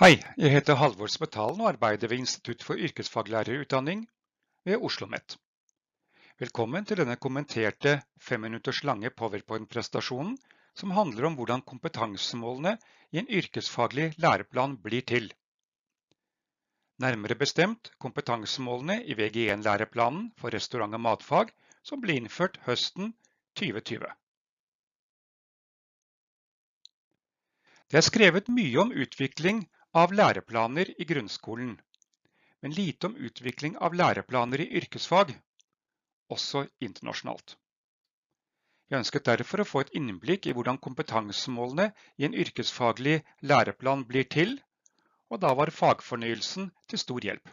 Hei, jeg heter Halvor Smetalen og arbeider ved Institutt for yrkesfaglærerutdanning ved OsloMet. Velkommen til denne kommenterte femminutters lange PowerPoint-prestasjonen som handler om hvordan kompetansemålene i en yrkesfaglig læreplan blir til. Nærmere bestemt kompetansemålene i VG1-læreplanen for restaurant- og matfag som ble innført høsten 2020. Det er skrevet mye om utvikling av læreplaner i grunnskolen, men lite om utvikling av læreplaner i yrkesfag, også internasjonalt. Jeg ønsket derfor å få et innblikk i hvordan kompetansemålene i en yrkesfaglig læreplan blir til, og da var fagfornyelsen til stor hjelp.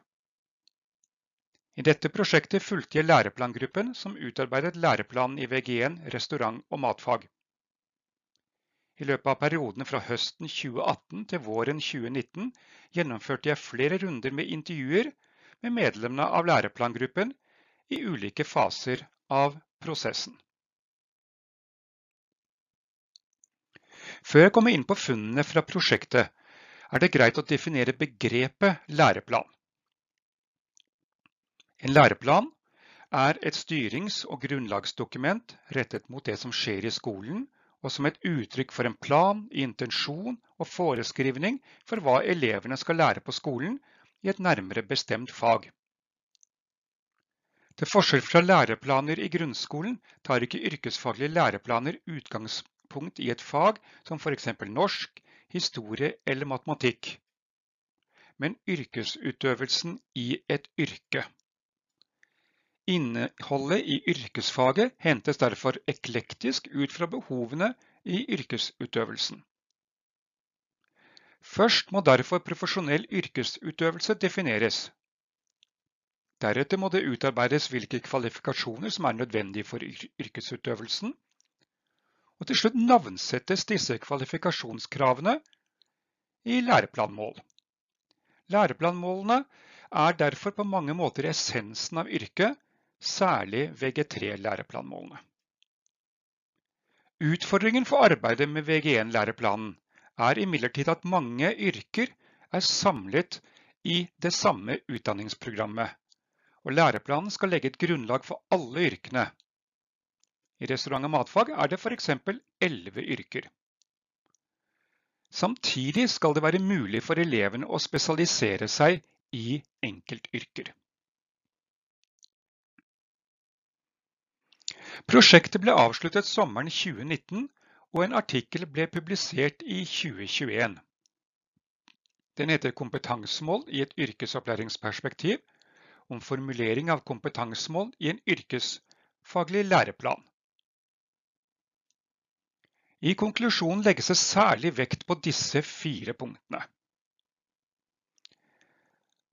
I dette prosjektet fulgte jeg læreplangruppen som utarbeidet læreplanen i VG1 restaurant- og matfag. I løpet av perioden fra høsten 2018 til våren 2019 gjennomførte jeg flere runder med intervjuer med medlemmene av læreplangruppen i ulike faser av prosessen. Før jeg kommer inn på funnene fra prosjektet, er det greit å definere begrepet læreplan. En læreplan er et styrings- og grunnlagsdokument rettet mot det som skjer i skolen, og som et uttrykk for en plan, intensjon og foreskrivning for hva elevene skal lære på skolen i et nærmere bestemt fag. Til forskjell fra læreplaner i grunnskolen tar ikke yrkesfaglige læreplaner utgangspunkt i et fag som f.eks. norsk, historie eller matematikk, men yrkesutøvelsen i et yrke. Innholdet i yrkesfaget hentes derfor eklektisk ut fra behovene i yrkesutøvelsen. Først må derfor profesjonell yrkesutøvelse defineres. Deretter må det utarbeides hvilke kvalifikasjoner som er nødvendige for yrkesutøvelsen. Og til slutt navnsettes disse kvalifikasjonskravene i læreplanmål. Læreplanmålene er derfor på mange måter essensen av yrket, særlig VG3-læreplanmålene. Utfordringen for arbeidet med VG1-læreplanen er imidlertid at mange yrker er samlet i det samme utdanningsprogrammet, og læreplanen skal legge et grunnlag for alle yrkene. I restaurant- og matfag er det f.eks. 11 yrker. Samtidig skal det være mulig for elevene å spesialisere seg i enkeltyrker. Prosjektet ble avsluttet sommeren 2019, og en artikkel ble publisert i 2021. Den heter Kompetansemål i et yrkesopplæringsperspektiv, om formulering av kompetansemål i en yrkesfaglig læreplan. I konklusjonen legges det særlig vekt på disse fire punktene.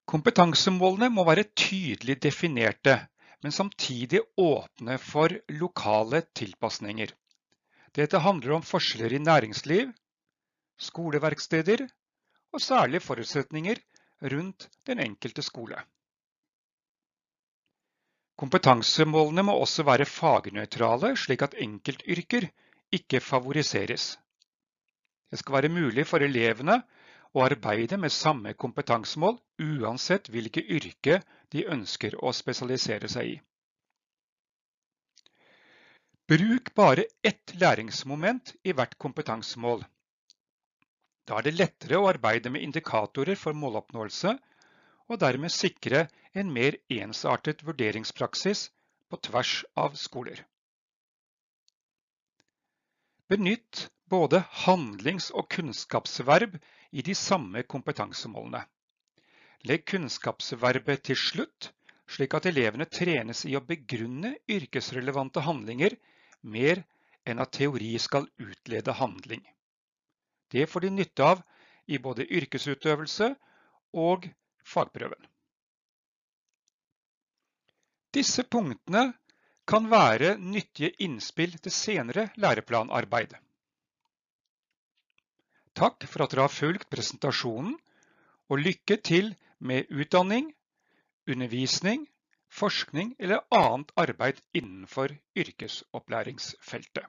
Kompetansemålene må være tydelig definerte, men samtidig åpne for lokale tilpasninger. Dette handler om forskjeller i næringsliv, skoleverksteder og særlige forutsetninger rundt den enkelte skole. Kompetansemålene må også være fagnøytrale, slik at enkeltyrker ikke favoriseres. Det skal være mulig for elevene å arbeide med samme kompetansemål uansett hvilke yrke de ønsker å spesialisere seg i. Bruk bare ett læringsmoment i hvert kompetansemål. Da er det lettere å arbeide med indikatorer for måloppnåelse, og dermed sikre en mer ensartet vurderingspraksis på tvers av skoler. Benytt både handlings- og kunnskapsverb i de samme kompetansemålene. Legg kunnskapsverbet til slutt, slik at elevene trenes i å begrunne yrkesrelevante handlinger mer enn at teori skal utlede handling. Det får de nytte av i både yrkesutøvelse og fagprøven. Disse punktene kan være nyttige innspill til senere læreplanarbeid. Takk for at dere har fulgt presentasjonen, og lykke til med utdanning, undervisning, forskning eller annet arbeid innenfor yrkesopplæringsfeltet.